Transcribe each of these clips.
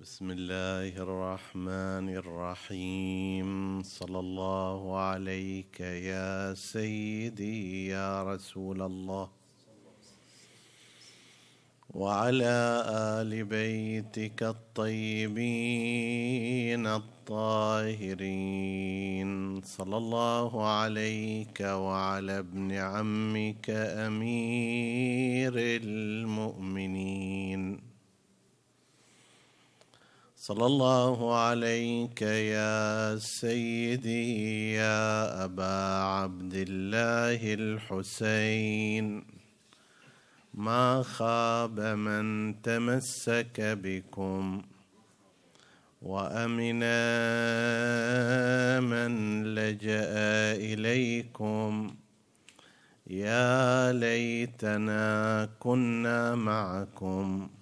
بسم الله الرحمن الرحيم صلى الله عليك يا سيدي يا رسول الله وعلى ال بيتك الطيبين الطاهرين صلى الله عليك وعلى ابن عمك امير المؤمنين صلى الله عليك يا سيدي يا أبا عبد الله الحسين. ما خاب من تمسك بكم وأمن من لجأ إليكم. يا ليتنا كنا معكم.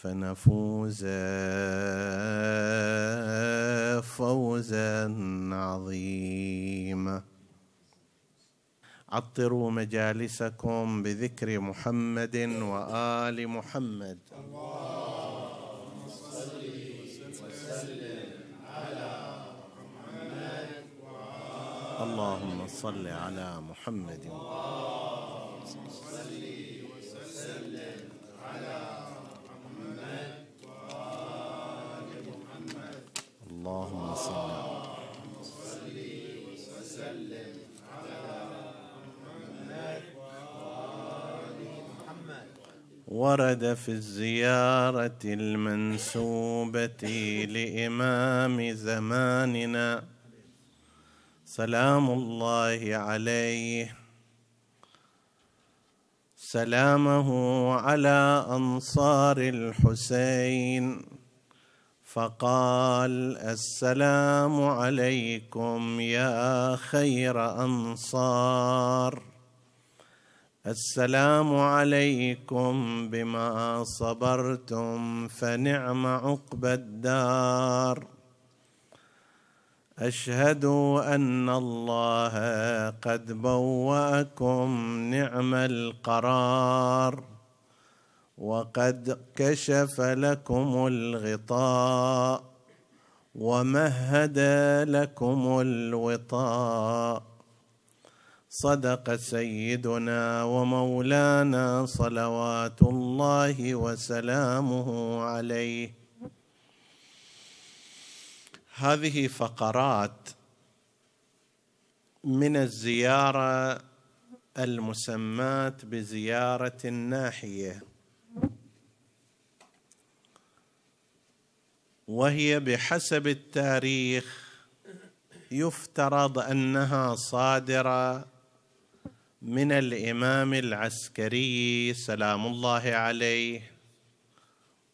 فنفوز فوزا عظيما. عطروا مجالسكم بذكر محمد وآل محمد. اللهم صل وسلم على محمد. اللهم صل على محمد اللهم صل ورد في الزيارة المنسوبة لإمام زماننا. سلام الله عليه. سلامه على أنصار الحسين. فقال السلام عليكم يا خير أنصار. السلام عليكم بما صبرتم فنعم عقبى الدار. اشهد أن الله قد بوأكم نعم القرار. وقد كشف لكم الغطاء ومهد لكم الوطاء. صدق سيدنا ومولانا صلوات الله وسلامه عليه. هذه فقرات من الزيارة المسماة بزيارة الناحية. وهي بحسب التاريخ يفترض أنها صادرة من الإمام العسكري سلام الله عليه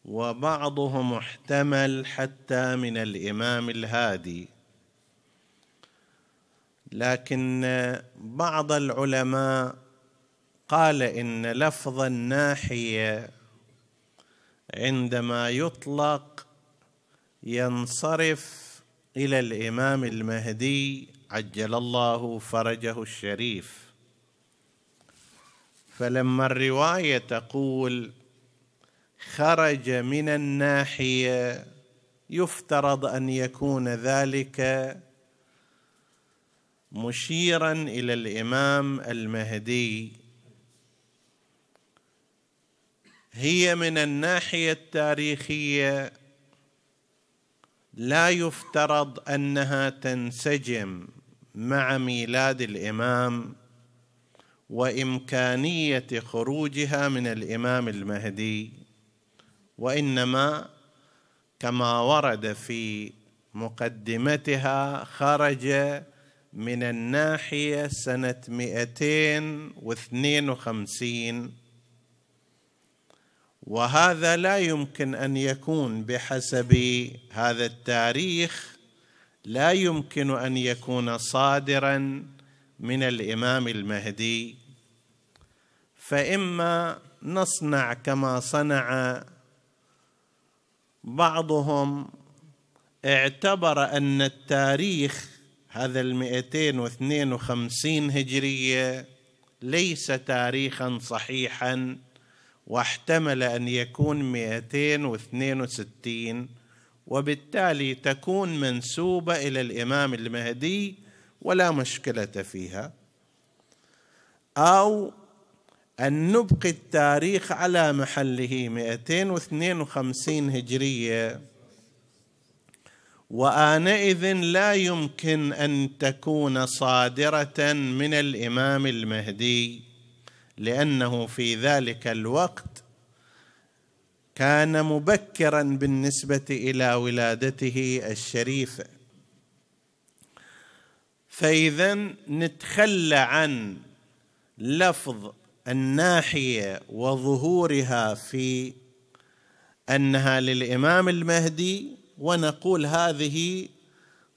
وبعضهم احتمل حتى من الإمام الهادي. لكن بعض العلماء قال إن لفظ الناحية عندما يطلق ينصرف إلى الإمام المهدي عجل الله فرجه الشريف. فلما الرواية تقول خرج من الناحية يفترض أن يكون ذلك مشيرا إلى الإمام المهدي. هي من الناحية التاريخية لا يفترض أنها تنسجم مع ميلاد الإمام وإمكانية خروجها من الإمام المهدي وإنما كما ورد في مقدمتها خرج من الناحية سنة 252 وهذا لا يمكن أن يكون بحسب هذا التاريخ لا يمكن أن يكون صادرا من الإمام المهدي. فإما نصنع كما صنع بعضهم اعتبر أن التاريخ هذا المئتين واثنين وخمسين هجرية ليس تاريخا صحيحا. واحتمل أن يكون 262 وبالتالي تكون منسوبة إلى الإمام المهدي ولا مشكلة فيها. أو أن نبقي التاريخ على محله 252 هجرية. وآنئذ لا يمكن أن تكون صادرة من الإمام المهدي. لأنه في ذلك الوقت كان مبكرا بالنسبة إلى ولادته الشريفة. فإذا نتخلى عن لفظ الناحية وظهورها في أنها للإمام المهدي ونقول هذه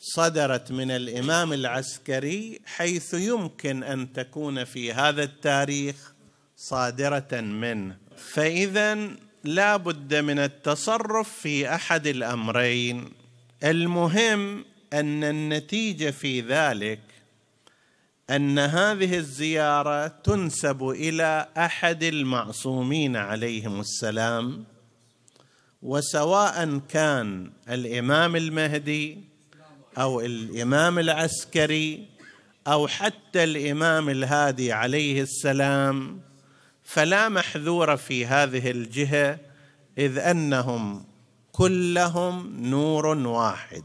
صدرت من الإمام العسكري حيث يمكن أن تكون في هذا التاريخ صادرة منه. فإذا لا بد من التصرف في أحد الأمرين. المهم أن النتيجة في ذلك أن هذه الزيارة تنسب إلى أحد المعصومين عليهم السلام وسواء كان الإمام المهدي أو الإمام العسكري أو حتى الإمام الهادي عليه السلام فلا محذور في هذه الجهة إذ أنهم كلهم نور واحد.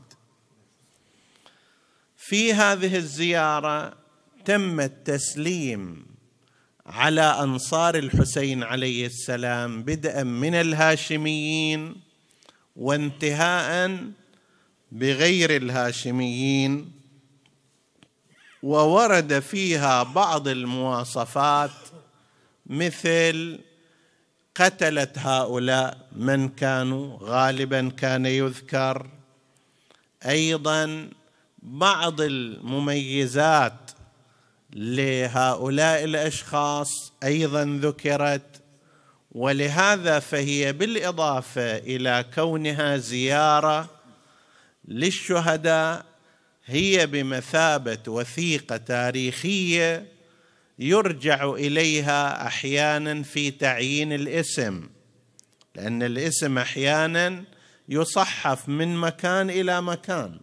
في هذه الزيارة تم التسليم على أنصار الحسين عليه السلام بدءا من الهاشميين وانتهاء بغير الهاشميين وورد فيها بعض المواصفات مثل قتلت هؤلاء من كانوا غالبا كان يذكر. أيضا بعض المميزات لهؤلاء الأشخاص أيضا ذكرت ولهذا فهي بالإضافة إلى كونها زيارة للشهداء هي بمثابة وثيقة تاريخية يرجع إليها أحيانا في تعيين الاسم لأن الاسم أحيانا يصحف من مكان إلى مكان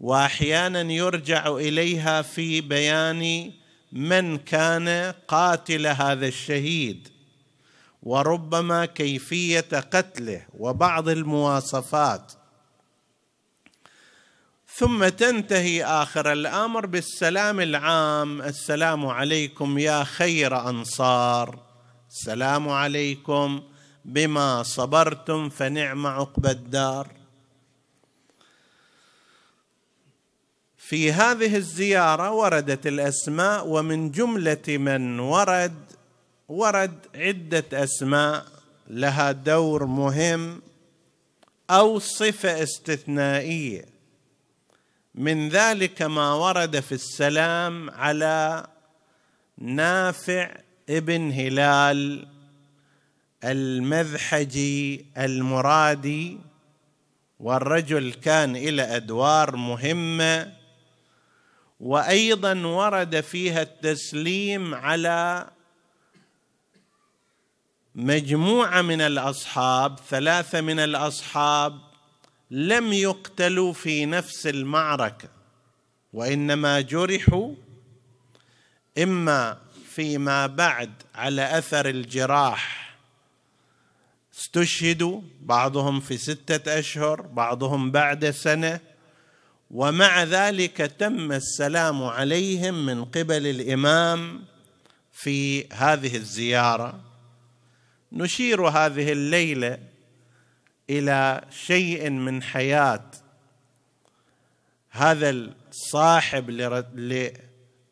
وأحيانا يرجع إليها في بيان من كان قاتل هذا الشهيد وربما كيفية قتله وبعض المواصفات ثم تنتهي آخر الأمر بالسلام العام. السلام عليكم يا خير أنصار. السلام عليكم بما صبرتم فنعم عقبى الدار. في هذه الزيارة وردت الأسماء ومن جملة من ورد ورد عدة أسماء. لها دور مهم أو صفة استثنائية. من ذلك ما ورد في السلام على نافع ابن هلال المذحجي المرادي والرجل كان إلى أدوار مهمة وأيضا ورد فيها التسليم على مجموعة من الأصحاب ثلاثة من الأصحاب لم يقتلوا في نفس المعركة وإنما جرحوا إما فيما بعد على أثر الجراح. استشهدوا بعضهم في ستة أشهر بعضهم بعد سنة ومع ذلك تم السلام عليهم من قبل الإمام في هذه الزيارة. نشير هذه الليلة إلى شيء من حياة هذا الصاحب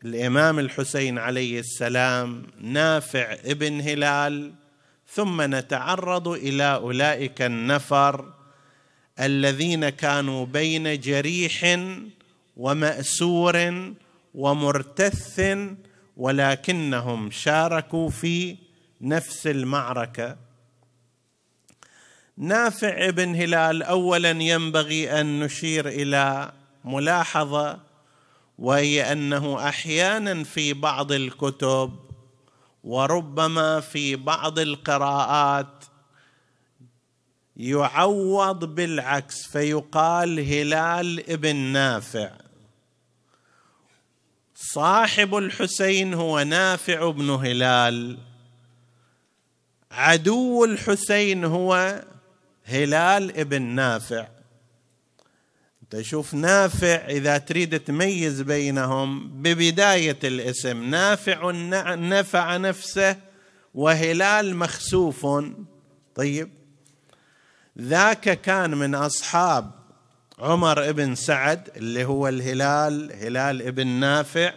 للإمام الحسين عليه السلام نافع ابن هلال ثم نتعرض إلى أولئك النفر الذين كانوا بين جريح ومأسور ومرتث ولكنهم شاركوا في نفس المعركة. نافع بن هلال اولا ينبغي أن نشير إلى ملاحظة وهي أنه أحيانا في بعض الكتب وربما في بعض القراءات يعوض بالعكس فيقال هلال ابن نافع. صاحب الحسين هو نافع بن هلال. عدو الحسين هو هلال ابن نافع. تشوف نافع إذا تريد تميز بينهم ببداية الاسم نافع نفع نفسه وهلال مخسوف. طيب ذاك كان من أصحاب عمر بن سعد اللي هو الهلال هلال ابن نافع.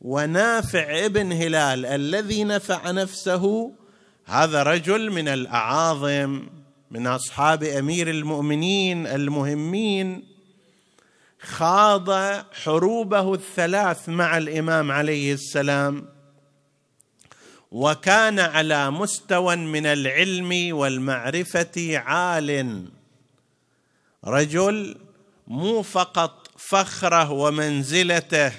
ونافع ابن هلال الذي نفع نفسه هذا رجل من الأعاظم. من أصحاب أمير المؤمنين المهمين خاض حروبه الثلاث مع الإمام عليه السلام وكان على مستوى من العلم والمعرفة عال. رجل مو فقط فخره ومنزلته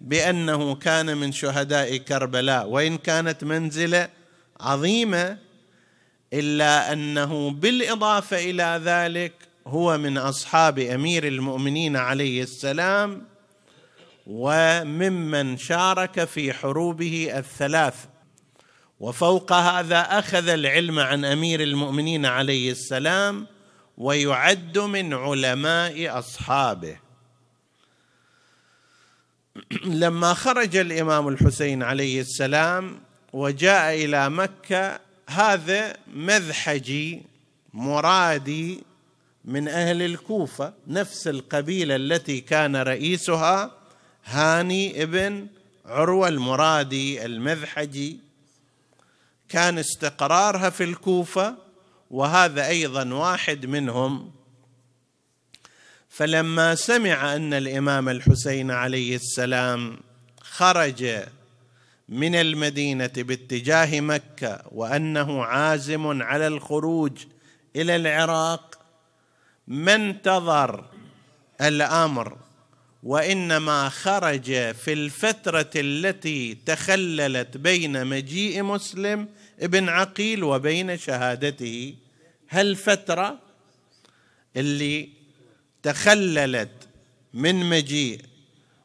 بأنه كان من شهداء كربلاء وإن كانت منزلة عظيمة إلا أنه بالإضافة إلى ذلك هو من أصحاب أمير المؤمنين عليه السلام وممن شارك في حروبه الثلاث. وفوق هذا أخذ العلم عن أمير المؤمنين عليه السلام ويعد من علماء أصحابه. لما خرج الإمام الحسين عليه السلام وجاء إلى مكة هذا مذحجي مرادي من أهل الكوفة نفس القبيلة التي كان رئيسها هاني ابن عروة المرادي المذحجي. كان استقرارها في الكوفة وهذا أيضا واحد منهم. فلما سمع أن الإمام الحسين عليه السلام خرج من المدينة باتجاه مكة وأنه عازم على الخروج إلى العراق ما انتظر الأمر وإنما خرج في الفترة التي تخللت بين مجيء مسلم ابن عقيل وبين شهادته. هالفتره اللي تخللت من مجيء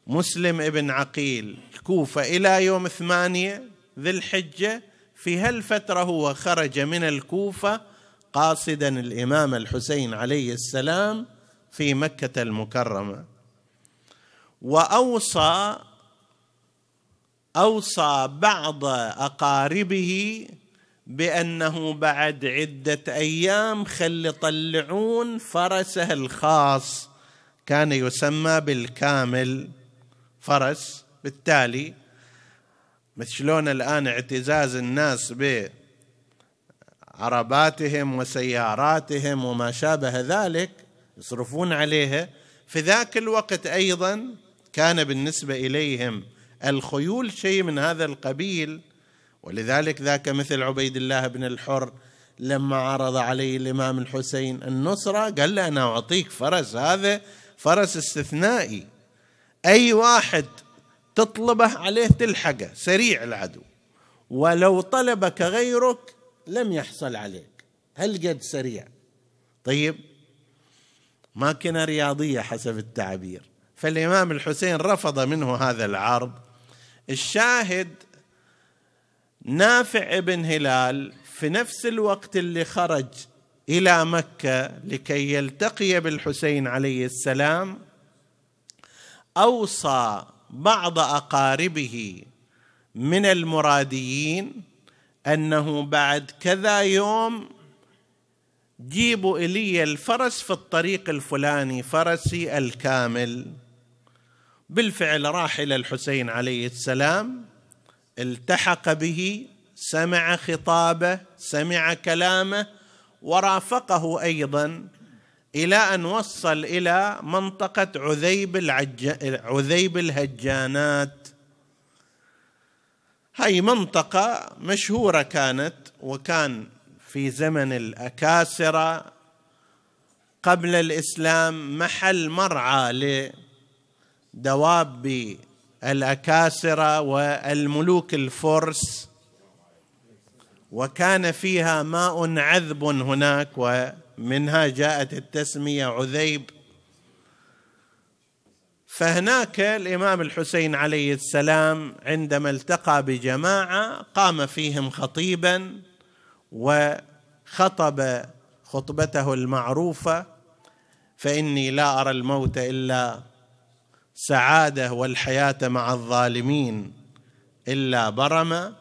مسلم ابن عقيل الكوفة إلى يوم ثمانية ذي الحجة في هالفترة هو خرج من الكوفة قاصدا الإمام الحسين عليه السلام في مكة المكرمة. وأوصى أوصى بعض أقاربه بأنه بعد عدة أيام خل يطلعون فرسه الخاص كان يسمى بالكامل. فرس. بالتالي مثل شلون الآن اعتزاز الناس بعرباتهم وسياراتهم وما شابه ذلك يصرفون عليها في ذاك الوقت أيضا كان بالنسبة إليهم الخيول شيء من هذا القبيل. ولذلك ذاك مثل عبيد الله بن الحر لما عرض عليه الإمام الحسين النصرة قال له أنا أعطيك فرس هذا فرس استثنائي. أي واحد تطلبه عليه تلحقه سريع العدو. ولو طلبك غيرك لم يحصل عليك. هل قد سريع؟ طيب ماكنة رياضية حسب التعبير. فالإمام الحسين رفض منه هذا العرض. الشاهد نافع بن هلال في نفس الوقت اللي خرج إلى مكة لكي يلتقي بالحسين عليه السلام أوصى بعض أقاربه من المراديين أنه بعد كذا يوم جيبوا إلي الفرس في الطريق الفلاني فرسي الكامل. بالفعل راح إلى الحسين عليه السلام التحق به سمع خطابه سمع كلامه ورافقه أيضا. إلى أن وصل إلى منطقة عذيب العج... عذيب الهجانات. هاي منطقة مشهورة كانت وكان في زمن الأكاسرة قبل الإسلام محل مرعى لدواب الأكاسرة والملوك الفرس. وكان فيها ماء عذب هناك ومنها جاءت التسمية عذيب. فهناك الإمام الحسين عليه السلام عندما التقى بجماعة قام فيهم خطيبا وخطب خطبته المعروفة فإني لا أرى الموت إلا سعادة والحياة مع الظالمين إلا برما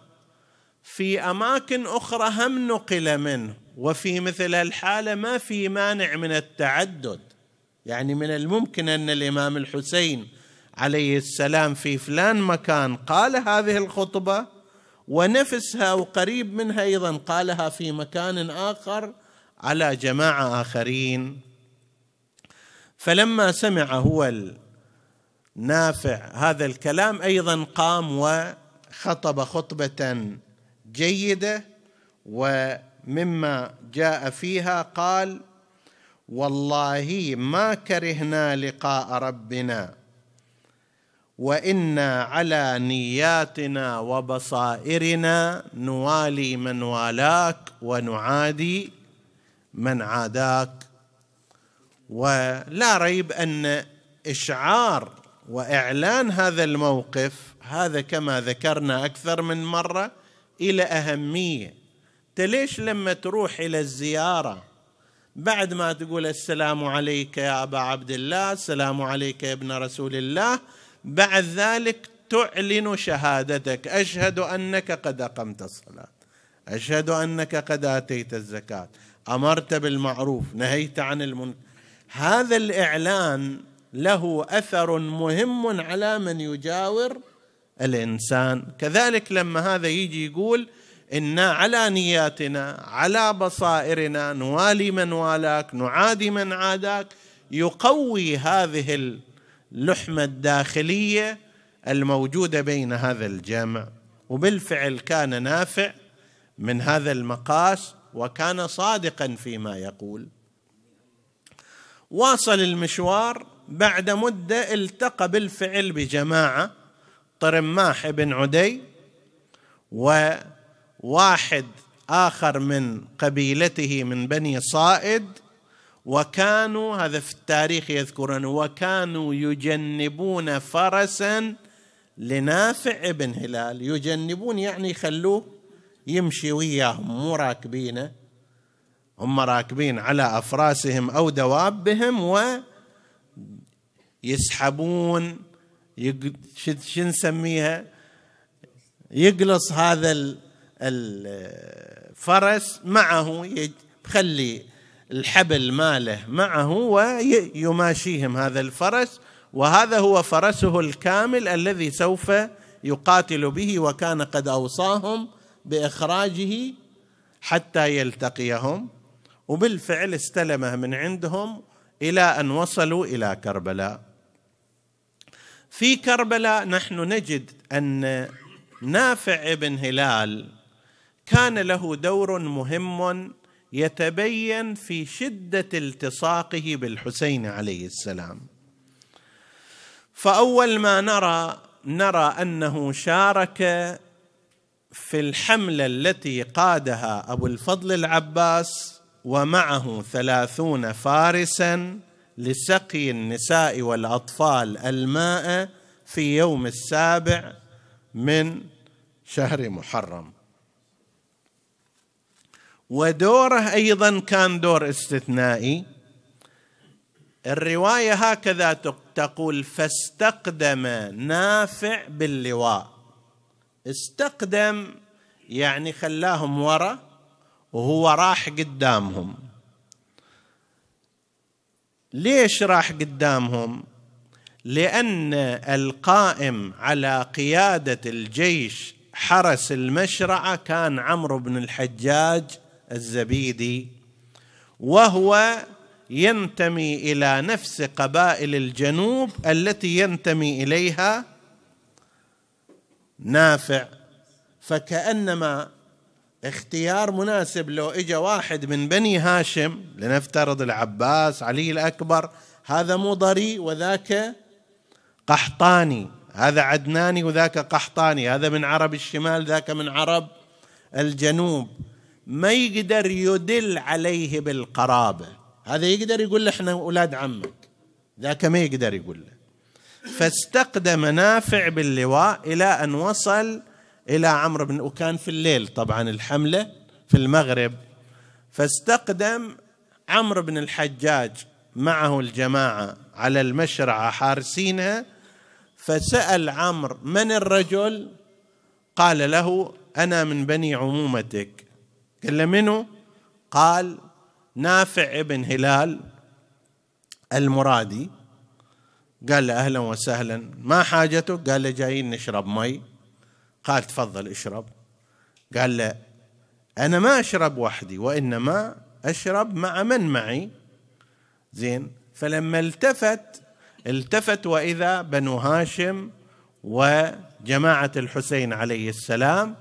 في أماكن أخرى هم نقل منه. وفي مثل الحاله ما في مانع من التعدد. يعني من الممكن أن الإمام الحسين عليه السلام في فلان مكان قال هذه الخطبة ونفسها أو قريب منها أيضا قالها في مكان آخر على جماعة آخرين. فلما سمع هو النافع هذا الكلام أيضا قام وخطب خطبة جيدة ومما جاء فيها قال والله ما كرهنا لقاء ربنا وإنا على نياتنا وبصائرنا نوالي من والاك ونعادي من عاداك. ولا ريب أن إشعار وإعلان هذا الموقف هذا كما ذكرنا أكثر من مرة إلى أهمية ليش لما تروح إلى الزيارة بعد ما تقول السلام عليك يا أبا عبد الله السلام عليك يا ابن رسول الله بعد ذلك تعلن شهادتك. أشهد أنك قد أقمت الصلاة. أشهد أنك قد آتيت الزكاة. أمرت بالمعروف نهيت عن المنكر هذا الإعلان له أثر مهم على من يجاور الإنسان. كذلك لما هذا يجي يقول إنا على نياتنا على بصائرنا نوالي من والاك نعادي من عاداك. يقوي هذه اللحمة الداخلية الموجودة بين هذا الجمع. وبالفعل كان نافع من هذا المقاس وكان صادقا فيما يقول. واصل المشوار بعد مدة التقى بالفعل بجماعة طرماح بن عدي وواحد آخر من قبيلته من بني صائد وكانوا هذا في التاريخ يذكرون وكانوا يجنبون فرسا لنافع بن هلال. يجنبون يعني يخلوه يمشي وياهم مو راكبينه هم راكبين على أفراسهم أو دوابهم ويسحبون شو نسميها؟ يقلص هذا الفرس معه يخلي الحبل ماله معه ويماشيهم هذا الفرس وهذا هو فرسه الكامل الذي سوف يقاتل به وكان قد أوصاهم بإخراجه حتى يلتقيهم. وبالفعل استلمه من عندهم إلى أن وصلوا إلى كربلاء. في كربلاء نحن نجد أن نافع بن هلال كان له دور مهم يتبين في شدة التصاقه بالحسين عليه السلام. فأول ما نرى نرى أنه شارك في الحملة التي قادها أبو الفضل العباس ومعه ثلاثون فارسا لسقي النساء والأطفال الماء في يوم السابع من شهر محرم. ودوره أيضا كان دور استثنائي. الرواية هكذا تقول فاستقدم نافع باللواء. استقدم يعني خلاهم ورا وهو راح قدامهم. ليش راح قدامهم؟ لأن القائم على قيادة الجيش حرس المشرعة كان عمرو بن الحجاج الزبيدي وهو ينتمي إلى نفس قبائل الجنوب التي ينتمي إليها نافع. فكأنما اختيار مناسب لو اجى واحد من بني هاشم لنفترض العباس علي الأكبر هذا مضري وذاك قحطاني هذا عدناني وذاك قحطاني هذا من عرب الشمال ذاك من عرب الجنوب. ما يقدر يدل عليه بالقرابة. هذا يقدر يقول له إحنا أولاد عمك. ذاك ما يقدر يقول له. فاستقدم نافع باللواء إلى أن وصل إلى عمرو بن وكان في الليل طبعا الحملة في المغرب. فاستقدم عمرو بن الحجاج معه الجماعة على المشرعه حارسينها فسأل عمرو من الرجل؟ قال له أنا من بني عمومتك. قال له منو؟ قال نافع ابن هلال المرادي. قال له أهلا وسهلا. ما حاجتك قال له جايين نشرب مي. قال تفضل اشرب. قال له أنا ما أشرب وحدي وإنما أشرب مع من معي. زين. فلما التفت التفت وإذا بنو هاشم وجماعة الحسين عليه السلام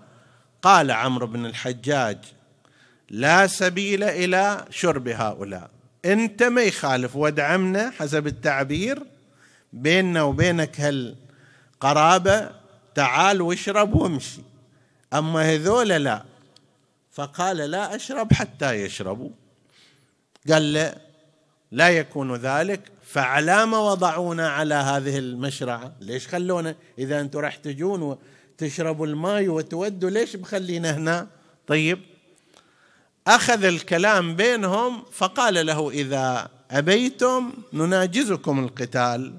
قال عمرو بن الحجاج لا سبيل إلى شرب هؤلاء. أنت ما يخالف ودعمنا حسب التعبير. بيننا وبينك هالقرابة تعال واشرب وامشي. أما هذول لا. فقال لا أشرب حتى يشربوا. قال له لا يكون ذلك. فعلى ما وضعونا على هذه المشرعة ليش خلونا؟ إذا أنتم راح تجون وتشربوا الماء وتودوا ليش مخلينا هنا؟ طيب أخذ الكلام بينهم فقال له إذا أبيتم نناجزكم القتال.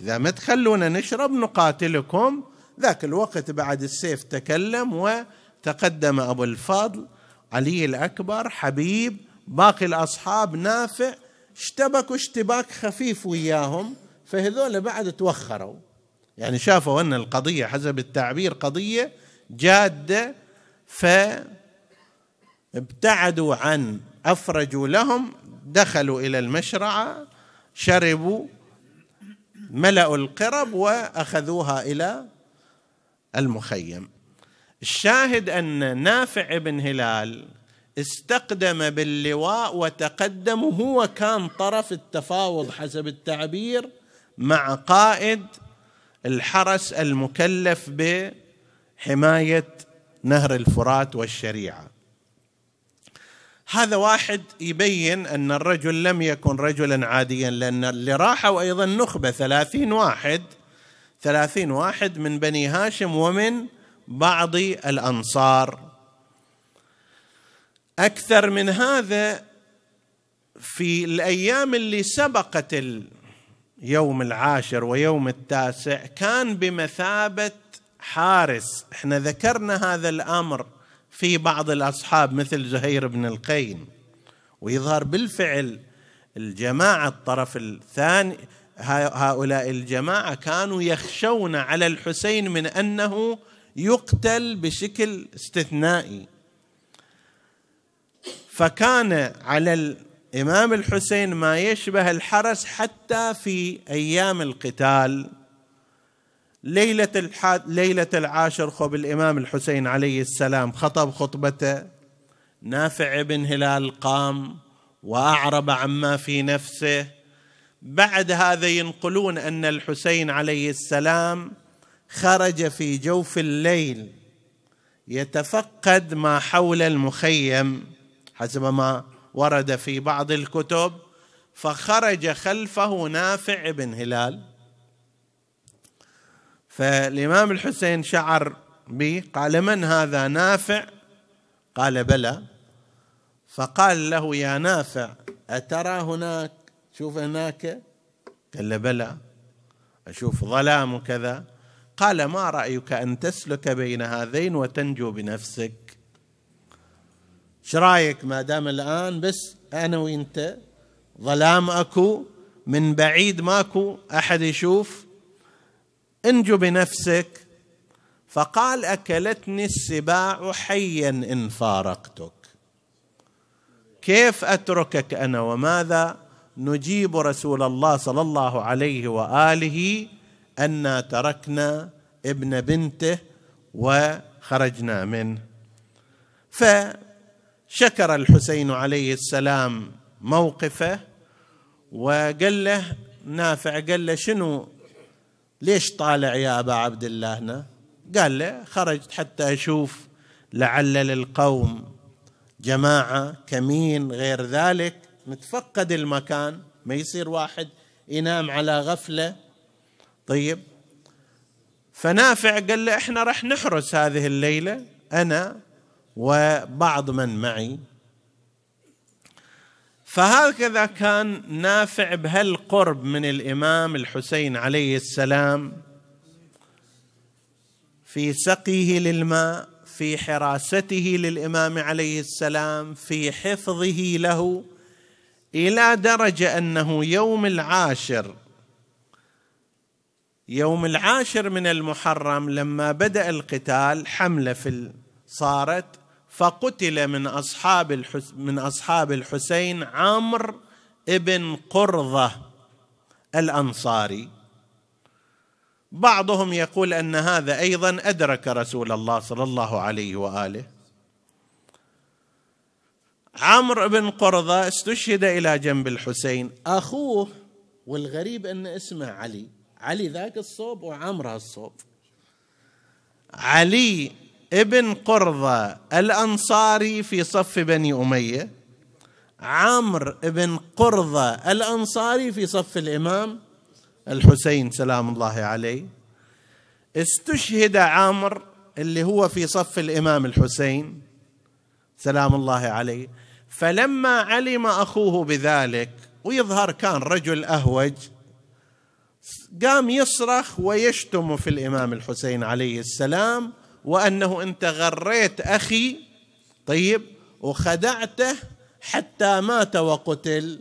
إذا ما تخلونا نشرب نقاتلكم. ذاك الوقت بعد السيف تكلم وتقدم أبو الفضل علي الأكبر حبيب باقي الأصحاب نافع اشتبكوا اشتباك خفيف وياهم. فهذول بعد توخروا. يعني شافوا أن القضية حسب التعبير قضية جادة. ف ابتعدوا عن أفرجوا لهم دخلوا إلى المشرعة شربوا ملأوا القرب وأخذوها إلى المخيم. الشاهد أن نافع بن هلال استقدم باللواء وتقدم هو كان طرف التفاوض حسب التعبير مع قائد الحرس المكلف بحماية نهر الفرات والشريعة. هذا واحد يبين أن الرجل لم يكن رجلا عاديا لأن اللي راحوا أيضا نخبة ثلاثين واحد ثلاثين واحد من بني هاشم ومن بعض الأنصار. أكثر من هذا في الأيام اللي سبقت اليوم العاشر ويوم التاسع كان بمثابة حارس. إحنا ذكرنا هذا الأمر في بعض الأصحاب مثل زهير بن القين ويظهر بالفعل الجماعة الطرف الثاني هؤلاء الجماعة كانوا يخشون على الحسين من أنه يقتل بشكل استثنائي. فكان على الإمام الحسين ما يشبه الحرس حتى في أيام القتال. ليلة الحاد ليلة العاشر خب الإمام الحسين عليه السلام خطب خطبته. نافع بن هلال قام وأعرب عما في نفسه. بعد هذا ينقلون أن الحسين عليه السلام خرج في جوف الليل يتفقد ما حول المخيم حسب ما ورد في بعض الكتب فخرج خلفه نافع بن هلال. فالإمام الحسين شعر به قال من هذا نافع؟ قال بلى. فقال له يا نافع أترى هناك شوف هناك؟ قال بلى. أشوف ظلام وكذا قال ما رأيك أن تسلك بين هذين وتنجو بنفسك؟ إيش رأيك؟ ما دام الآن بس أنا وإنت ظلام أكو من بعيد ماكو أحد يشوف؟ انجو بنفسك. فقال أكلتني السباع حيا إن فارقتك. كيف أتركك أنا وماذا؟ نجيب رسول الله صلى الله عليه وآله انا تركنا ابن بنته وخرجنا منه. فشكر الحسين عليه السلام موقفه وقال له نافع قال له شنو ليش طالع يا أبا عبد الله هنا؟ قال له خرجت حتى أشوف لعل للقوم جماعة كمين غير ذلك نتفقد المكان ما يصير واحد ينام على غفلة. طيب. فنافع قال له إحنا راح نحرس هذه الليلة أنا وبعض من معي. فهكذا كان نافع بهالقرب من الإمام الحسين عليه السلام في سقيه للماء في حراسته للإمام عليه السلام في حفظه له إلى درجة أنه يوم العاشر يوم العاشر من المحرم لما بدأ القتال حملة في صارت فقتل من الحس من أصحاب الحسين عمرو ابن قرظة الأنصاري. بعضهم يقول أن هذا أيضا أدرك رسول الله صلى الله عليه وآله. عمرو بن قرظة استشهد إلى جنب الحسين. أخوه والغريب أن اسمه علي. علي ذاك الصوب وعمرو الصوب. علي ابن قرظة الأنصاري في صف بني أمية عمرو بن قرظة الأنصاري في صف الإمام الحسين سلام الله عليه. استشهد عمرو اللي هو في صف الإمام الحسين سلام الله عليه. فلما علم أخوه بذلك ويظهر كان رجل أهوج قام يصرخ ويشتم في الإمام الحسين عليه السلام وأنه أنت غريت أخي طيب وخدعته حتى مات وقتل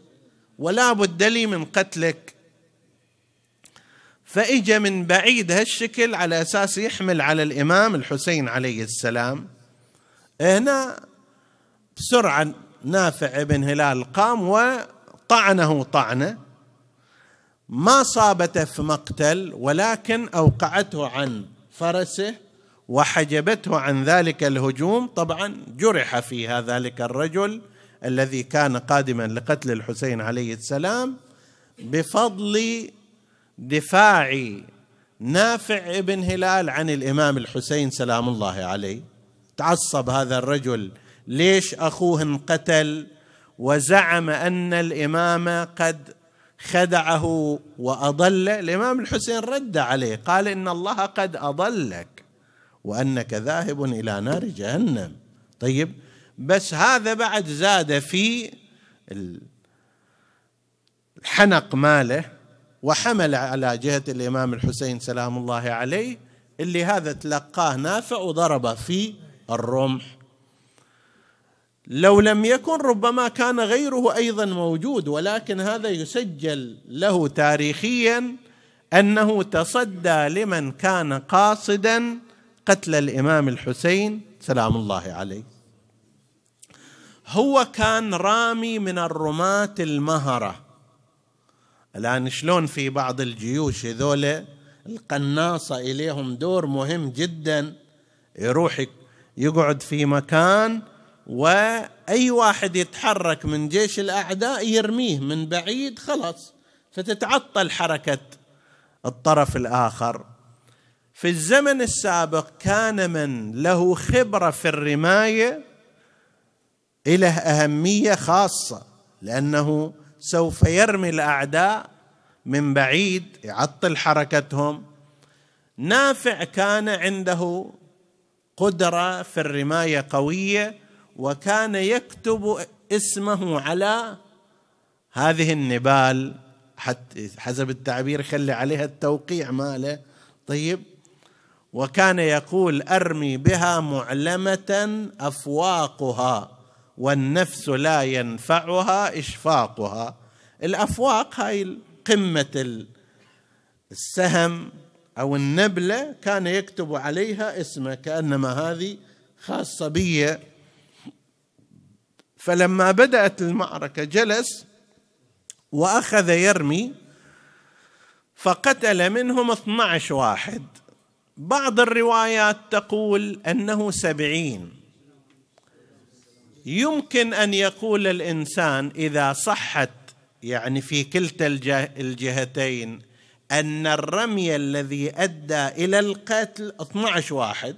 ولا بد لي من قتلك. فاجى من بعيد هالشكل على أساس يحمل على الإمام الحسين عليه السلام. هنا بسرعة نافع بن هلال قام وطعنه طعنة. ما صابته في مقتل ولكن أوقعته عن فرسه. وحجبته عن ذلك الهجوم. طبعا جرح فيها ذلك الرجل الذي كان قادما لقتل الحسين عليه السلام بفضل دفاع نافع بن هلال عن الإمام الحسين سلام الله عليه. تعصب هذا الرجل. ليش أخوه انقتل؟ وزعم أن الإمام قد خدعه واضل الإمام الحسين رد عليه قال إن الله قد أضلك. وأنك ذاهب إلى نار جهنم. طيب بس هذا بعد زاد في الحنق ماله وحمل على جهة الإمام الحسين سلام الله عليه اللي هذا تلقاه نافع وضربه في الرمح. لو لم يكن ربما كان غيره أيضا موجود ولكن هذا يسجل له تاريخيا أنه تصدى لمن كان قاصدا قتل الإمام الحسين سلام الله عليه. هو كان رامي من الرماة المهرة. الآن شلون في بعض الجيوش هذول القناصة إليهم دور مهم جدا يروح يقعد في مكان وأي واحد يتحرك من جيش الأعداء يرميه من بعيد خلاص فتتعطل حركة الطرف الآخر. في الزمن السابق كان من له خبرة في الرماية له أهمية خاصة لأنه سوف يرمي الأعداء من بعيد يعطل حركتهم. نافع كان عنده قدرة في الرماية قوية وكان يكتب اسمه على هذه النبال حتى حسب التعبير خلي عليها التوقيع ماله. طيب وكان يقول أرمي بها معلمة أفواقها والنفس لا ينفعها إشفاقها. الأفواق هاي قمة السهم أو النبلة كان يكتب عليها اسمه كأنما هذه خاصة بي. فلما بدأت المعركة جلس وأخذ يرمي فقتل منهم 12 واحد. بعض الروايات تقول أنه سبعين. يمكن أن يقول الإنسان إذا صحت يعني في كلتا الجهتين أن الرمي الذي أدى إلى القتل 12 واحد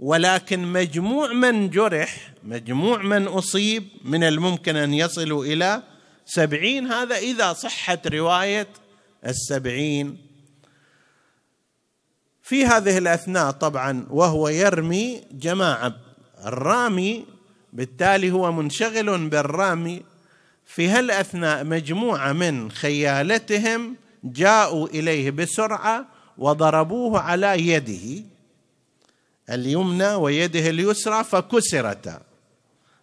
ولكن مجموع من جرح مجموع من أصيب من الممكن أن يصلوا إلى سبعين. هذا إذا صحت رواية السبعين. في هذه الأثناء طبعا وهو يرمي جماعة. الرامي بالتالي هو منشغل بالرامي. في هالأثناء مجموعة من خيالتهم جاءوا إليه بسرعة وضربوه على يده اليمنى ويده اليسرى فكسرتا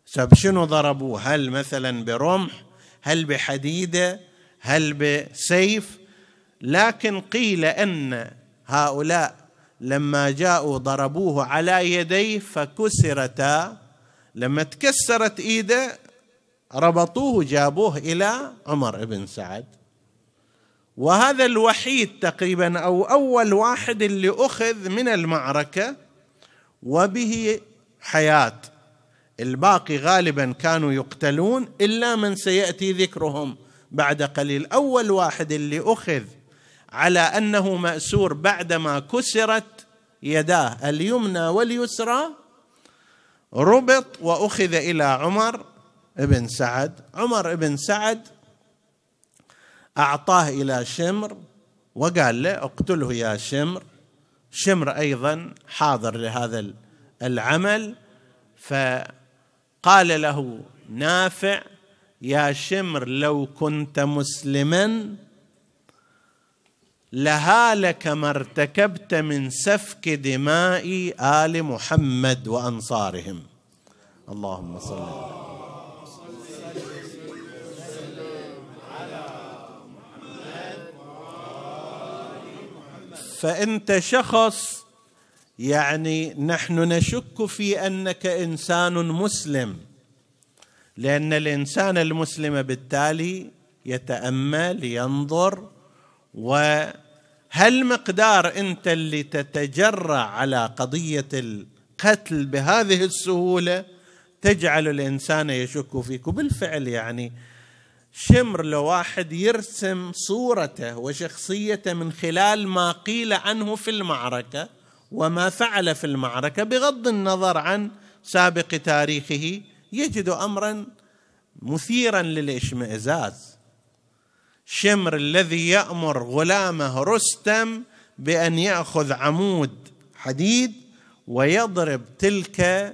سب شنو ضربوه؟ هل مثلا برمح؟ هل بحديدة؟ هل بسيف؟ لكن قيل أن هؤلاء لما جاءوا ضربوه على يديه فكسرتا لما تكسرت إيده ربطوه جابوه إلى عمر بن سعد. وهذا الوحيد تقريبا أو أول واحد اللي أخذ من المعركة وبه حياة. الباقي غالبا كانوا يقتلون إلا من سيأتي ذكرهم. بعد قليل أول واحد اللي أخذ على أنه مأسور بعدما كسرت يداه اليمنى واليسرى ربط وأخذ إلى عمر بن سعد. عمر بن سعد أعطاه إلى شمر وقال له اقتله يا شمر. شمر أيضا حاضر لهذا العمل فقال له نافع يا شمر لو كنت مسلما لهالك ما ارتكبت من سفك دماء آل محمد وأنصارهم. اللهم صل على فإنت شخص يعني نحن نشك في أنك إنسان مسلم لأن الإنسان المسلم بالتالي يتأمل ينظر وهل مقدار انت اللي تتجرع على قضية القتل بهذه السهولة تجعل الإنسان يشك فيك؟ وبالفعل يعني شمر لواحد يرسم صورته وشخصيته من خلال ما قيل عنه في المعركة وما فعل في المعركة بغض النظر عن سابق تاريخه يجد امرا مثيرا للإشمئزاز. شمر الذي يأمر غلامه رستم بأن يأخذ عمود حديد ويضرب تلك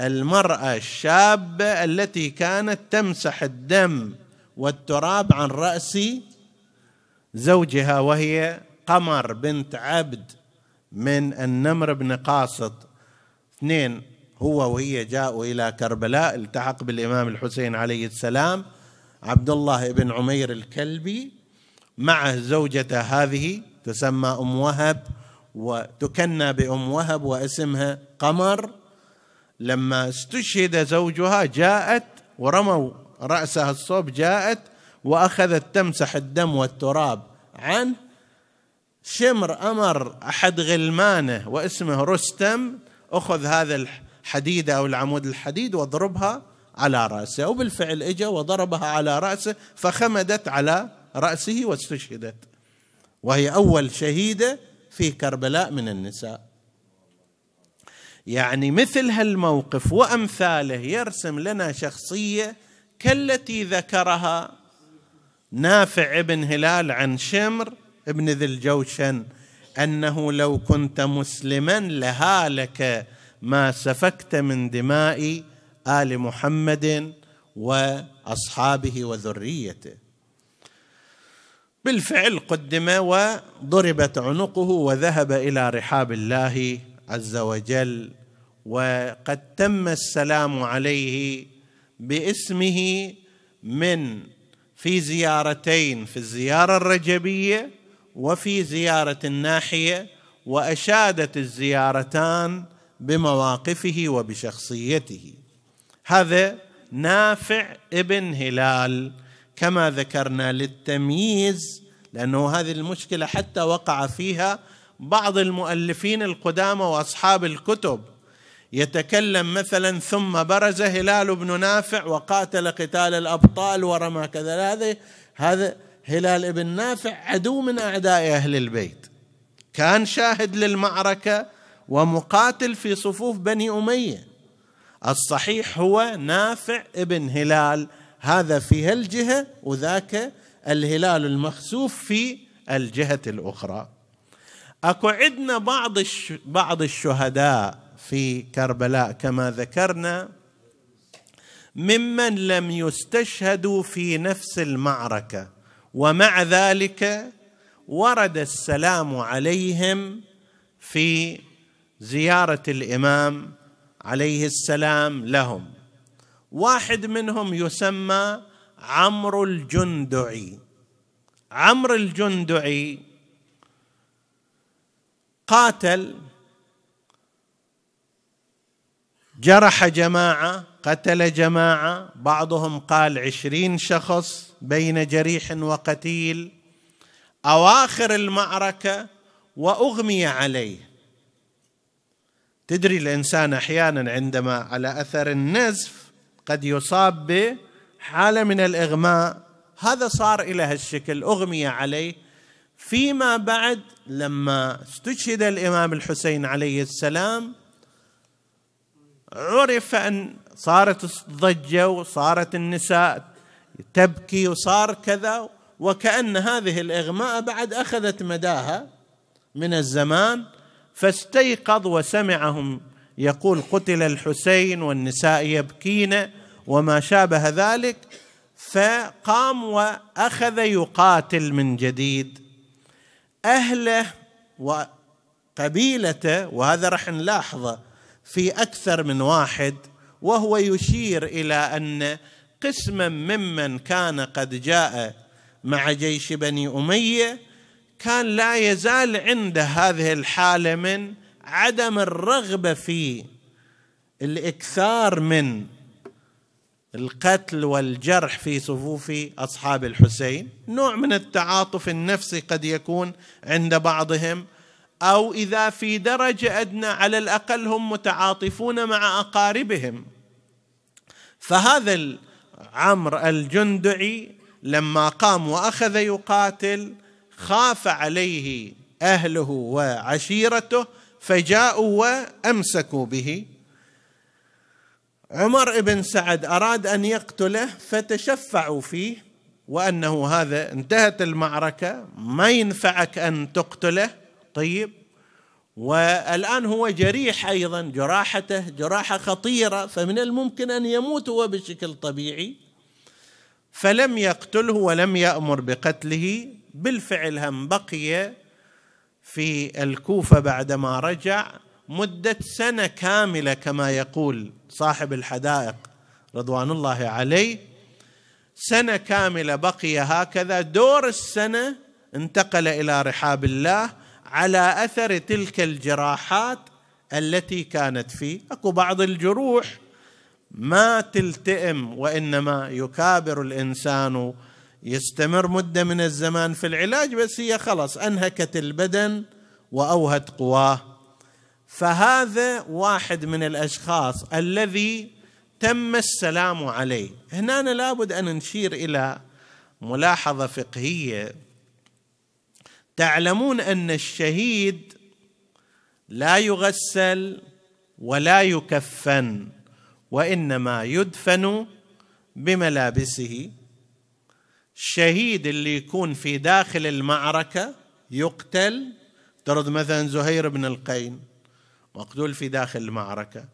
المرأة الشابة التي كانت تمسح الدم والتراب عن رأس زوجها وهي قمر بنت عبد من النمر بن قاصد. اثنين هو وهي جاءوا إلى كربلاء التحق بالإمام الحسين عليه السلام. عبد الله بن عمير الكلبي معه زوجته هذه تسمى أم وهب وتكنى بأم وهب واسمها قمر. لما استشهد زوجها جاءت ورموا رأسها الصوب جاءت وأخذت تمسح الدم والتراب عنه. شمر أمر أحد غلمانه واسمه رستم أخذ هذا الحديد أو العمود الحديد واضربها على رأسه وبالفعل اجى وضربها على رأسه فخمدت على رأسه واستشهدت. وهي أول شهيدة في كربلاء من النساء. يعني مثل هالموقف وأمثاله يرسم لنا شخصية كالتي ذكرها نافع بن هلال عن شمر ابن ذي الجوشن أنه لو كنت مسلما لهالك ما سفكت من دماء آل محمد وأصحابه وذريته. بالفعل قدم وضربت عنقه وذهب إلى رحاب الله عز وجل وقد تم السلام عليه باسمه من في زيارتين في الزيارة الرجبية وفي زيارة الناحية وأشادت الزيارتان بمواقفه وبشخصيته. هذا نافع ابن هلال كما ذكرنا للتمييز لأنه هذه المشكلة حتى وقع فيها بعض المؤلفين القدامى وأصحاب الكتب. يتكلم مثلا ثم برز هلال بن نافع وقاتل قتال الأبطال ورمى كذا. هذا هذا هلال بن نافع عدو من أعداء أهل البيت. كان شاهد للمعركة ومقاتل في صفوف بني أمية. الصحيح هو نافع ابن هلال. هذا في هالجهة وذاك الهلال المخسوف في الجهة الأخرى. أكو عندنا بعض بعض الشهداء في كربلاء كما ذكرنا ممن لم يستشهدوا في نفس المعركة. ومع ذلك ورد السلام عليهم في زيارة الإمام عليه السلام لهم. واحد منهم يسمى عمرو الجندعي. عمرو الجندعي قاتل جرح جماعة قتل جماعة بعضهم قال عشرين شخص بين جريح وقتيل أواخر المعركة وأغمي عليه. تدري الإنسان أحيانا عندما على أثر النزف قد يصاب بحالة من الإغماء هذا صار إلى هالشكل أغمي عليه. فيما بعد لما استشهد الإمام الحسين عليه السلام عرف أن صارت ضجه وصارت النساء تبكي وصار كذا وكأن هذه الإغماء بعد أخذت مداها من الزمان. فاستيقظ وسمعهم. يقول قتل الحسين والنساء يبكين وما شابه ذلك فقام وأخذ يقاتل من جديد. أهله وقبيلته وهذا راح نلاحظه في أكثر من واحد وهو يشير إلى أن قسما ممن كان قد جاء مع جيش بني أمية كان لا يزال عنده هذه الحالة من عدم الرغبة في الإكثار من القتل والجرح في صفوف أصحاب الحسين. نوع من التعاطف النفسي قد يكون عند بعضهم أو إذا في درجة أدنى على الأقل هم متعاطفون مع أقاربهم. فهذا عمرو الجندعي لما قام وأخذ يقاتل خاف عليه أهله وعشيرته فجاءوا وأمسكوا به. عمر بن سعد أراد أن يقتله فتشفعوا فيه وأنه هذا انتهت المعركة ما ينفعك أن تقتله. طيب والآن هو جريح أيضا جراحته جراحة خطيرة فمن الممكن أن يموت هو بشكل طبيعي. فلم يقتله ولم يأمر بقتله. بالفعل هم بقي في الكوفة بعدما رجع مدة سنة كاملة كما يقول صاحب الحدائق رضوان الله عليه. سنة كاملة بقي هكذا. دور السنة انتقل إلى رحاب الله على أثر تلك الجراحات التي كانت فيه. أكو بعض الجروح ما تلتئم وإنما يكابر الإنسان يستمر مدة من الزمان في العلاج بس هي خلص أنهكت البدن وأوهت قواه. فهذا واحد من الأشخاص الذي تم السلام عليه. هنا لابد أن نشير إلى ملاحظة فقهية. تعلمون أن الشهيد لا يغسل ولا يكفن وإنما يدفن بملابسه. الشهيد اللي يكون في داخل المعركة يقتل. ترد مثلا زهير بن القين مقتول في داخل المعركة.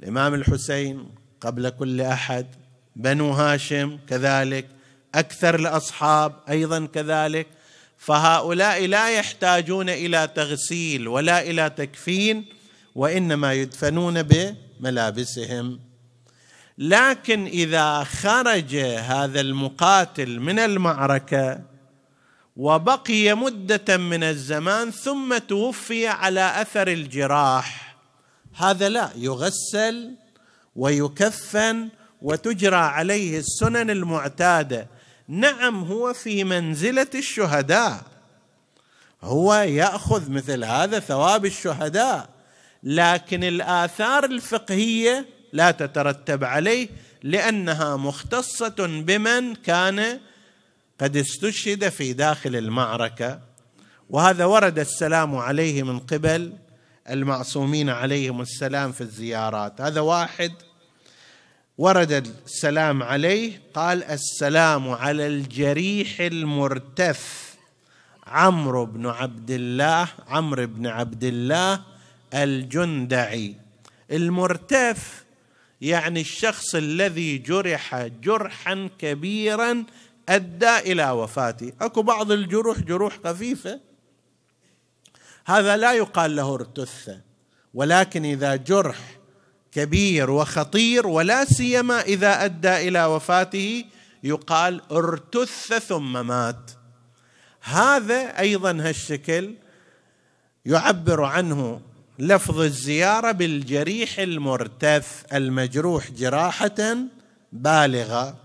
الإمام الحسين قبل كل أحد بنو هاشم كذلك أكثر الأصحاب أيضا كذلك. فهؤلاء لا يحتاجون إلى تغسيل ولا إلى تكفين وإنما يدفنون بملابسهم. لكن إذا خرج هذا المقاتل من المعركة وبقي مدة من الزمان ثم توفي على أثر الجراح هذا لا يغسل ويكفن وتجرى عليه السنن المعتادة. نعم هو في منزلة الشهداء. هو يأخذ مثل هذا ثواب الشهداء لكن الآثار الفقهية لا تترتب عليه لأنها مختصة بمن كان قد استشهد في داخل المعركة. وهذا ورد السلام عليه من قبل المعصومين عليهم السلام في الزيارات. هذا واحد. ورد السلام عليه قال السلام على الجريح المرتف. عمرو بن عبد الله عمرو بن عبد الله الجندعي. المرتف يعني الشخص الذي جرح جرحا كبيرا أدى إلى وفاته. أكو بعض الجروح جروح خفيفة. هذا لا يقال له ارتث ولكن إذا جرح كبير وخطير ولا سيما إذا أدى إلى وفاته يقال ارتث ثم مات. هذا أيضا هالشكل يعبر عنه لفظ الزيارة بالجريح المرتث المجروح جراحة بالغة.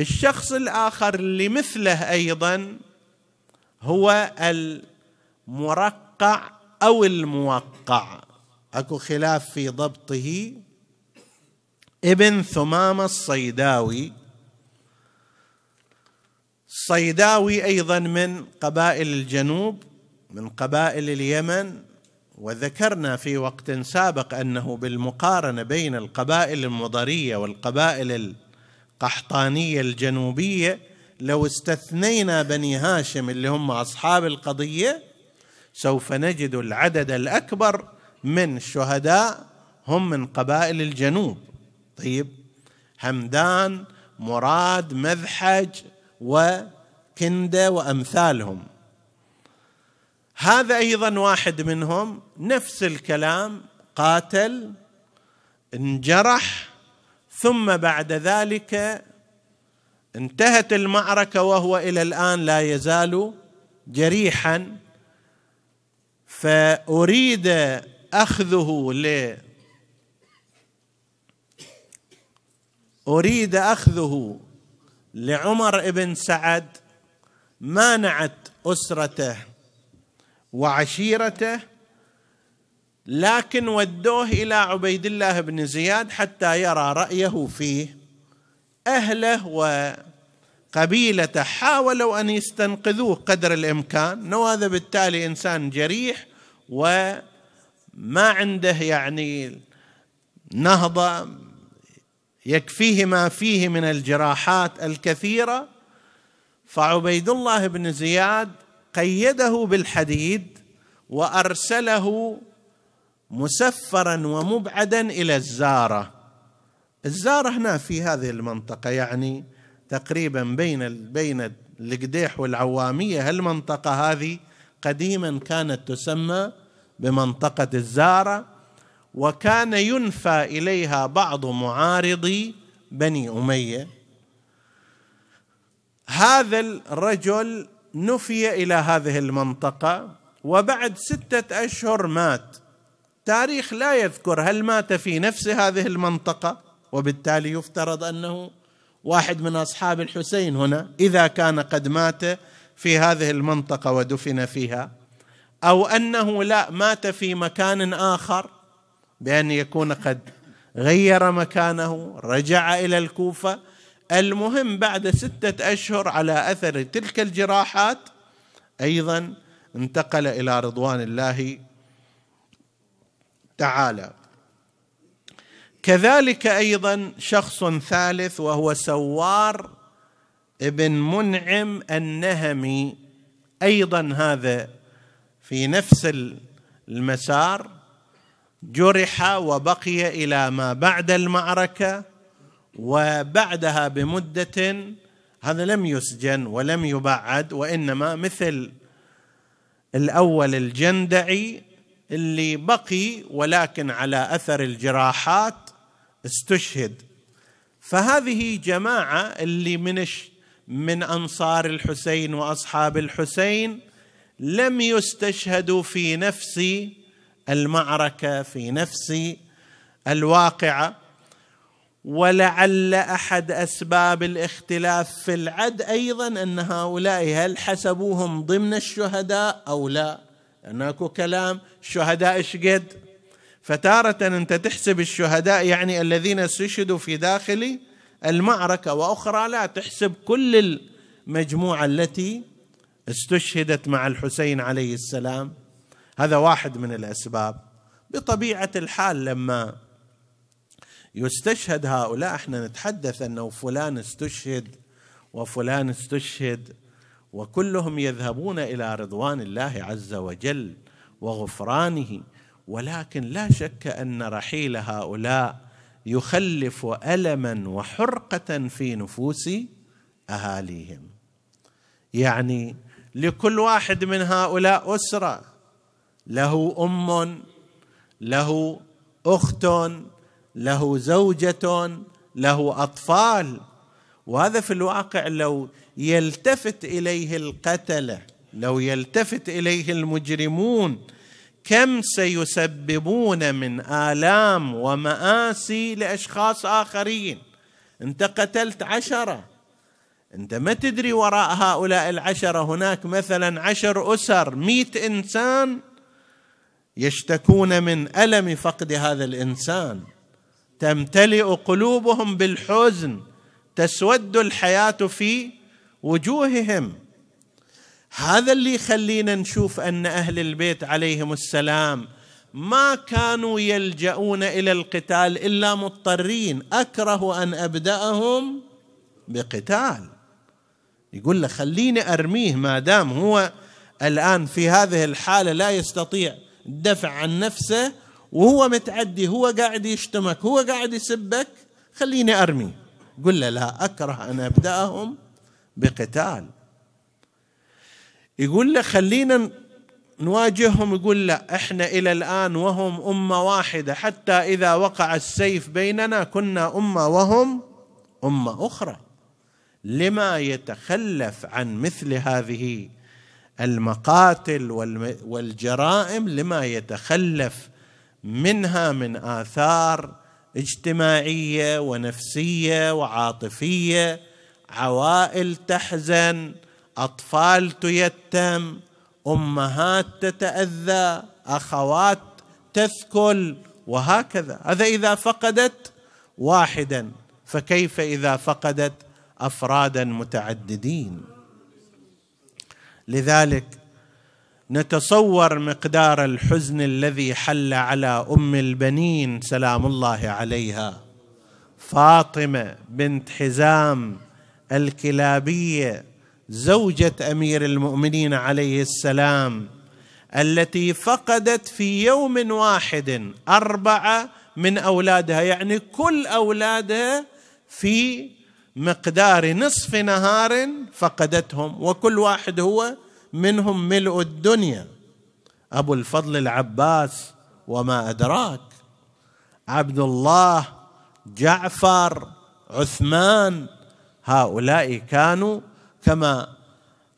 الشخص الآخر اللي مثله أيضا هو المرقع أو الموقع. أكو خلاف في ضبطه. ابن ثمامة الصيداوي. الصيداوي أيضا من قبائل الجنوب من قبائل اليمن. وذكرنا في وقت سابق أنه بالمقارنة بين القبائل المضرية والقبائل القحطانية الجنوبية لو استثنينا بني هاشم اللي هم أصحاب القضية سوف نجد العدد الأكبر من الشهداء هم من قبائل الجنوب. طيب همدان مراد مذحج وكندة وأمثالهم. هذا أيضا واحد منهم نفس الكلام قاتل انجرح ثم بعد ذلك انتهت المعركة وهو إلى الآن لا يزال جريحا. فأريد أخذه ل أريد أخذه لعمر بن سعد مانعت أسرته وعشيرته لكن ودوه إلى عبيد الله بن زياد حتى يرى رأيه فيه. أهله وقبيلته حاولوا أن يستنقذوه قدر الإمكان. وهذا بالتالي إنسان جريح وما عنده يعني نهضة يكفيه ما فيه من الجراحات الكثيرة. فعبيد الله بن زياد قيده بالحديد وأرسله مسفرا ومبعدا إلى الزارة. الزارة هنا في هذه المنطقة يعني تقريبا بين بين القديح والعوامية. هالمنطقة هذه قديما كانت تسمى بمنطقة الزارة وكان ينفى إليها بعض معارضي بني أمية. هذا الرجل نفي إلى هذه المنطقة وبعد ستة أشهر مات. تاريخ لا يذكر هل مات في نفس هذه المنطقة وبالتالي يفترض أنه واحد من أصحاب الحسين هنا إذا كان قد مات في هذه المنطقة ودفن فيها أو أنه لا مات في مكان آخر بأن يكون قد غير مكانه رجع إلى الكوفة المهم بعد ستة أشهر على أثر تلك الجراحات أيضا انتقل إلى رضوان الله تعالى. كذلك أيضا شخص ثالث وهو سوار ابن منعم النهمي أيضا هذا في نفس المسار جرح وبقي إلى ما بعد المعركة. وبعدها بمدة هذا لم يسجن ولم يبعد وإنما مثل الأول الجندعي اللي بقي ولكن على أثر الجراحات استشهد. فهذه جماعة اللي من من أنصار الحسين وأصحاب الحسين لم يستشهدوا في نفس المعركة في نفس الواقعة. ولعل أحد أسباب الاختلاف في العد أيضا أن هؤلاء هل حسبوهم ضمن الشهداء أو لا. لأن أكو كلام الشهداء إيش قد؟ فتارة أنت تحسب الشهداء يعني الذين استشهدوا في داخل المعركة وأخرى لا تحسب كل المجموعة التي استشهدت مع الحسين عليه السلام. هذا واحد من الأسباب. بطبيعة الحال لما يستشهد هؤلاء إحنا نتحدث انه فلان استشهد وفلان استشهد وكلهم يذهبون إلى رضوان الله عز وجل وغفرانه. ولكن لا شك أن رحيل هؤلاء يخلف ألما وحرقة في نفوس أهاليهم. يعني لكل واحد من هؤلاء أسرة له أم له أخت له زوجة له أطفال. وهذا في الواقع لو يلتفت إليه القتله لو يلتفت إليه المجرمون كم سيسببون من آلام ومآسي لأشخاص آخرين؟ أنت قتلت عشرة. أنت ما تدري وراء هؤلاء العشرة. هناك مثلا عشر أسر مئة إنسان يشتكون من ألم فقد هذا الإنسان. تمتلئ قلوبهم بالحزن تسود الحياة في وجوههم. هذا اللي يخلينا نشوف أن أهل البيت عليهم السلام ما كانوا يلجؤون إلى القتال إلا مضطرين أكره أن أبدأهم بقتال. يقول له خليني أرميه ما دام هو الآن في هذه الحالة لا يستطيع الدفع عن نفسه وهو متعدي هو قاعد يشتمك هو قاعد يسبك خليني أرمي. قل له لا أكره أن أبدأهم بقتال. يقول له خلينا نواجههم. يقول لا إحنا إلى الآن وهم أمة واحدة حتى إذا وقع السيف بيننا كنا أمة وهم أمة أخرى. لما يتخلف عن مثل هذه المقاتل والجرائم لما يتخلف منها من آثار اجتماعية ونفسية وعاطفية. عوائل تحزن أطفال تيتم أمهات تتأذى أخوات تثكل وهكذا. هذا إذا فقدت واحدا فكيف إذا فقدت أفرادا متعددين؟ لذلك نتصور مقدار الحزن الذي حل على أم البنين سلام الله عليها. فاطمة بنت حزام الكلابية زوجة أمير المؤمنين عليه السلام التي فقدت في يوم واحد أربعة من أولادها يعني كل أولادها في مقدار نصف نهار فقدتهم وكل واحد هو منهم ملء الدنيا. أبو الفضل العباس وما أدراك. عبد الله جعفر عثمان هؤلاء كانوا كما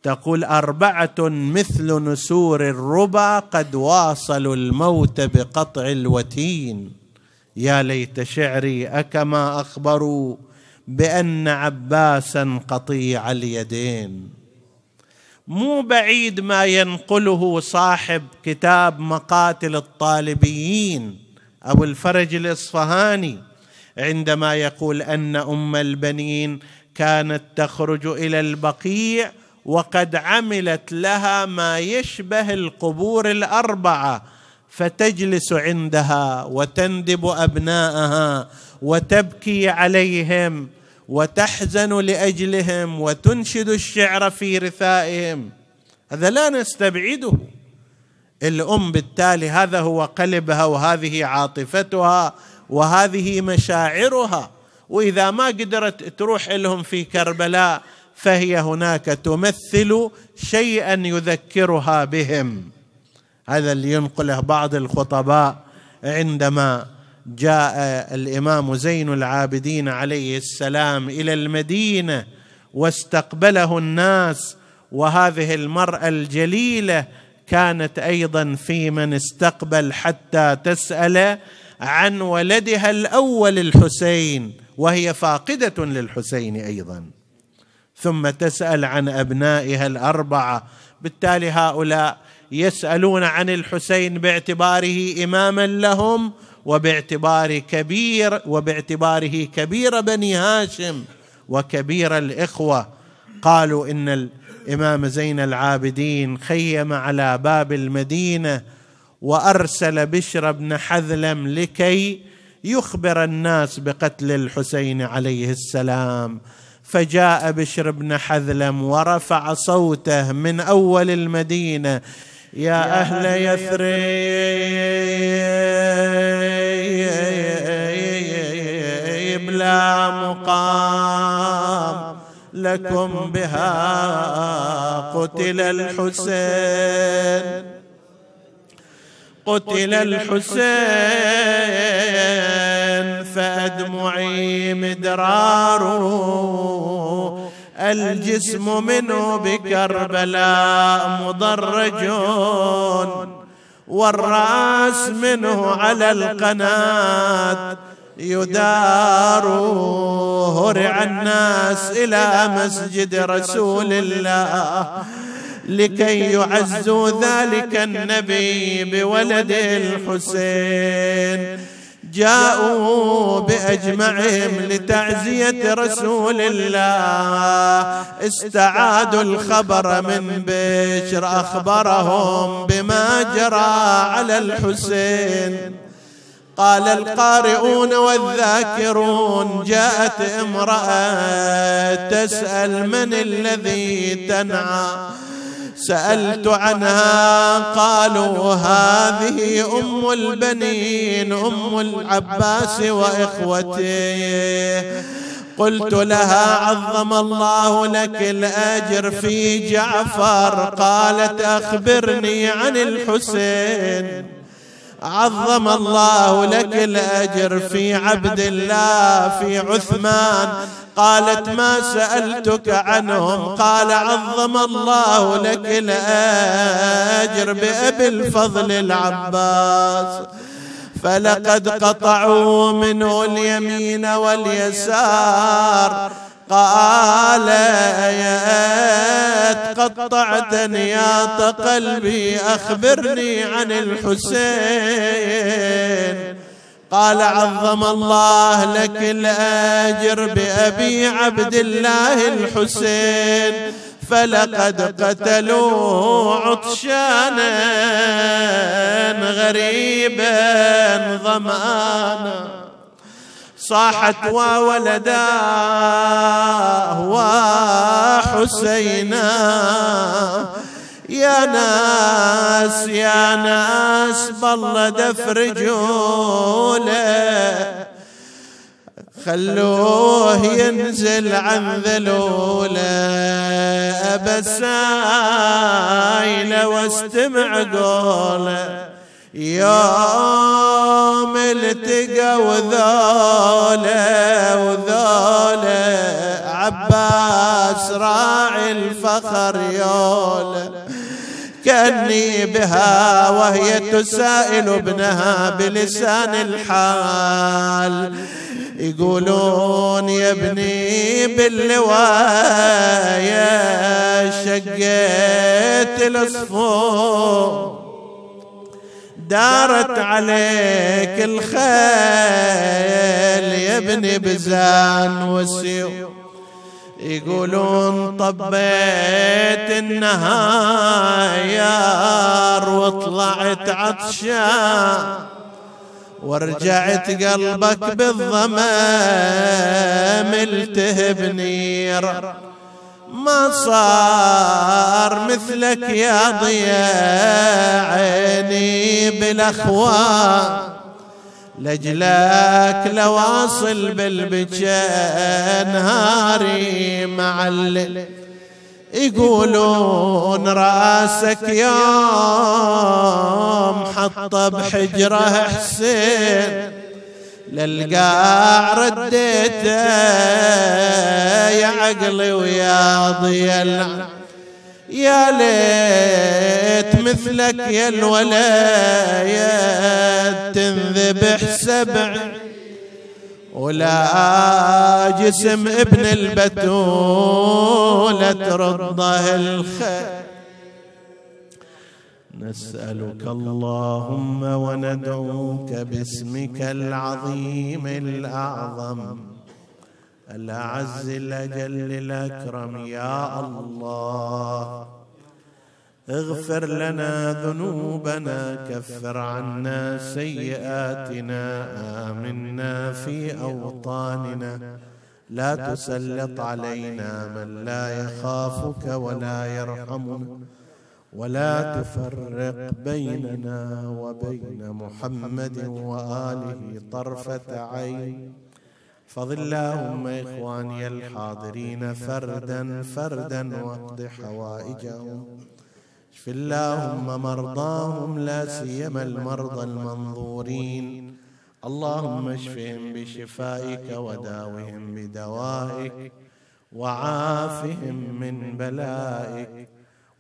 تقول أربعة مثل نسور الربا قد واصلوا الموت بقطع الوتين. يا ليت شعري أكما أخبروا بأن عباسا قطيع اليدين. مو بعيد ما ينقله صاحب كتاب مقاتل الطالبيين. أبو الفرج الإصفهاني عندما يقول أن أم البنين كانت تخرج إلى البقيع وقد عملت لها ما يشبه القبور الأربعة فتجلس عندها وتندب أبناءها وتبكي عليهم. وتحزن لأجلهم وتنشد الشعر في رثائهم. هذا لا نستبعده. الأم بالتالي هذا هو قلبها وهذه عاطفتها وهذه مشاعرها. وإذا ما قدرت تروح لهم في كربلاء فهي هناك تمثل شيئا يذكرها بهم. هذا اللي ينقله بعض الخطباء عندما جاء الإمام زين العابدين عليه السلام إلى المدينة واستقبله الناس وهذه المرأة الجليلة كانت أيضا في من استقبل حتى تسأل عن ولدها الأول الحسين وهي فاقدة للحسين أيضا. ثم تسأل عن أبنائها الأربعة. بالتالي هؤلاء يسألون عن الحسين باعتباره اماما لهم وباعتبار كبير وباعتباره كبير بني هاشم وكبير الإخوة. قالوا إن الإمام زين العابدين خيم على باب المدينة وأرسل بشر بن حذلم لكي يخبر الناس بقتل الحسين عليه السلام. فجاء بشر بن حذلم ورفع صوته من أول المدينة يا أهل يثرب لا مقام لكم بها قتل الحسين. قتل الحسين فأدمعي مدرار الجسم منه بكربلاء مضرج والرأس منه على القناة يدار هرع الناس إلى مسجد رسول الله لكي يعزوا ذلك النبي بولد الحسين. جاءوا بأجمعهم لتعزية رسول الله. استعادوا الخبر من بشر أخبرهم بما جرى على الحسين. قال القارئون والذاكرون جاءت امرأة تسأل من الذي تنعى. سألت عنها قالوا هذه أم البنين أم العباس وإخوته. قلت لها عظم الله لك الأجر في جعفر. قالت أخبرني عن الحسين. عظم الله لك الأجر في عبد الله في عثمان. قالت ما سألتك عنهم؟ قال عظم الله لك الأجر بأبي الفضل العباس. فلقد قطعوا منه اليمين واليسار. قال يا قطعتني يا قلبي أخبرني عن الحسين. قال عظم الله لك الأجر بأبي عبد الله الحسين فلقد قتلوا عطشانا غريبا ظمانا صاحت وولداه وحسينا يا ناس يا ناس بالله دفرجوله خلوه ينزل عن ذلولة. أبى السايلة واستمع قولة. يوم التقى وذوله وذوله عباس راعي الفخر يوله كأني بها وهي تسائل ابنها بلسان الحال. يقولون يا ابني باللواية شقيت الصفوف دارت عليك الخيل يا ابن بزان وسيو. يقولون طبيت النهايار وطلعت عطشان ورجعت قلبك بالظما ملتهب نير ما صار مثلك يا ضياء عيني بالأخوان. لجلك لواصل بالبكاء نهاري معلل يقولون رأسك يوم حط بحجرة حسين. للقاع رديته يا عقلي ويا ضيا يا ليت مثلك يا الولايات تنذبح سبع. ولا جسم ابن البتولة ترضه الخير. نسألك اللهم وندعوك باسمك العظيم الأعظم. الأعز الأجل الأكرم يا الله. اغفر لنا ذنوبنا كفر عنا سيئاتنا آمنا في أوطاننا. لا تسلط علينا من لا يخافك ولا يرحمنا. ولا تفرق بيننا وبين محمد وآله طرفة عين. فضل اللهم إخواني الحاضرين فردا فردا وأقض حوائجهم. اشف اللهم مرضاهم لا سيما المرضى المنظورين. اللهم اشفهم بشفائك وداوهم بدوائك وعافهم من بلائك.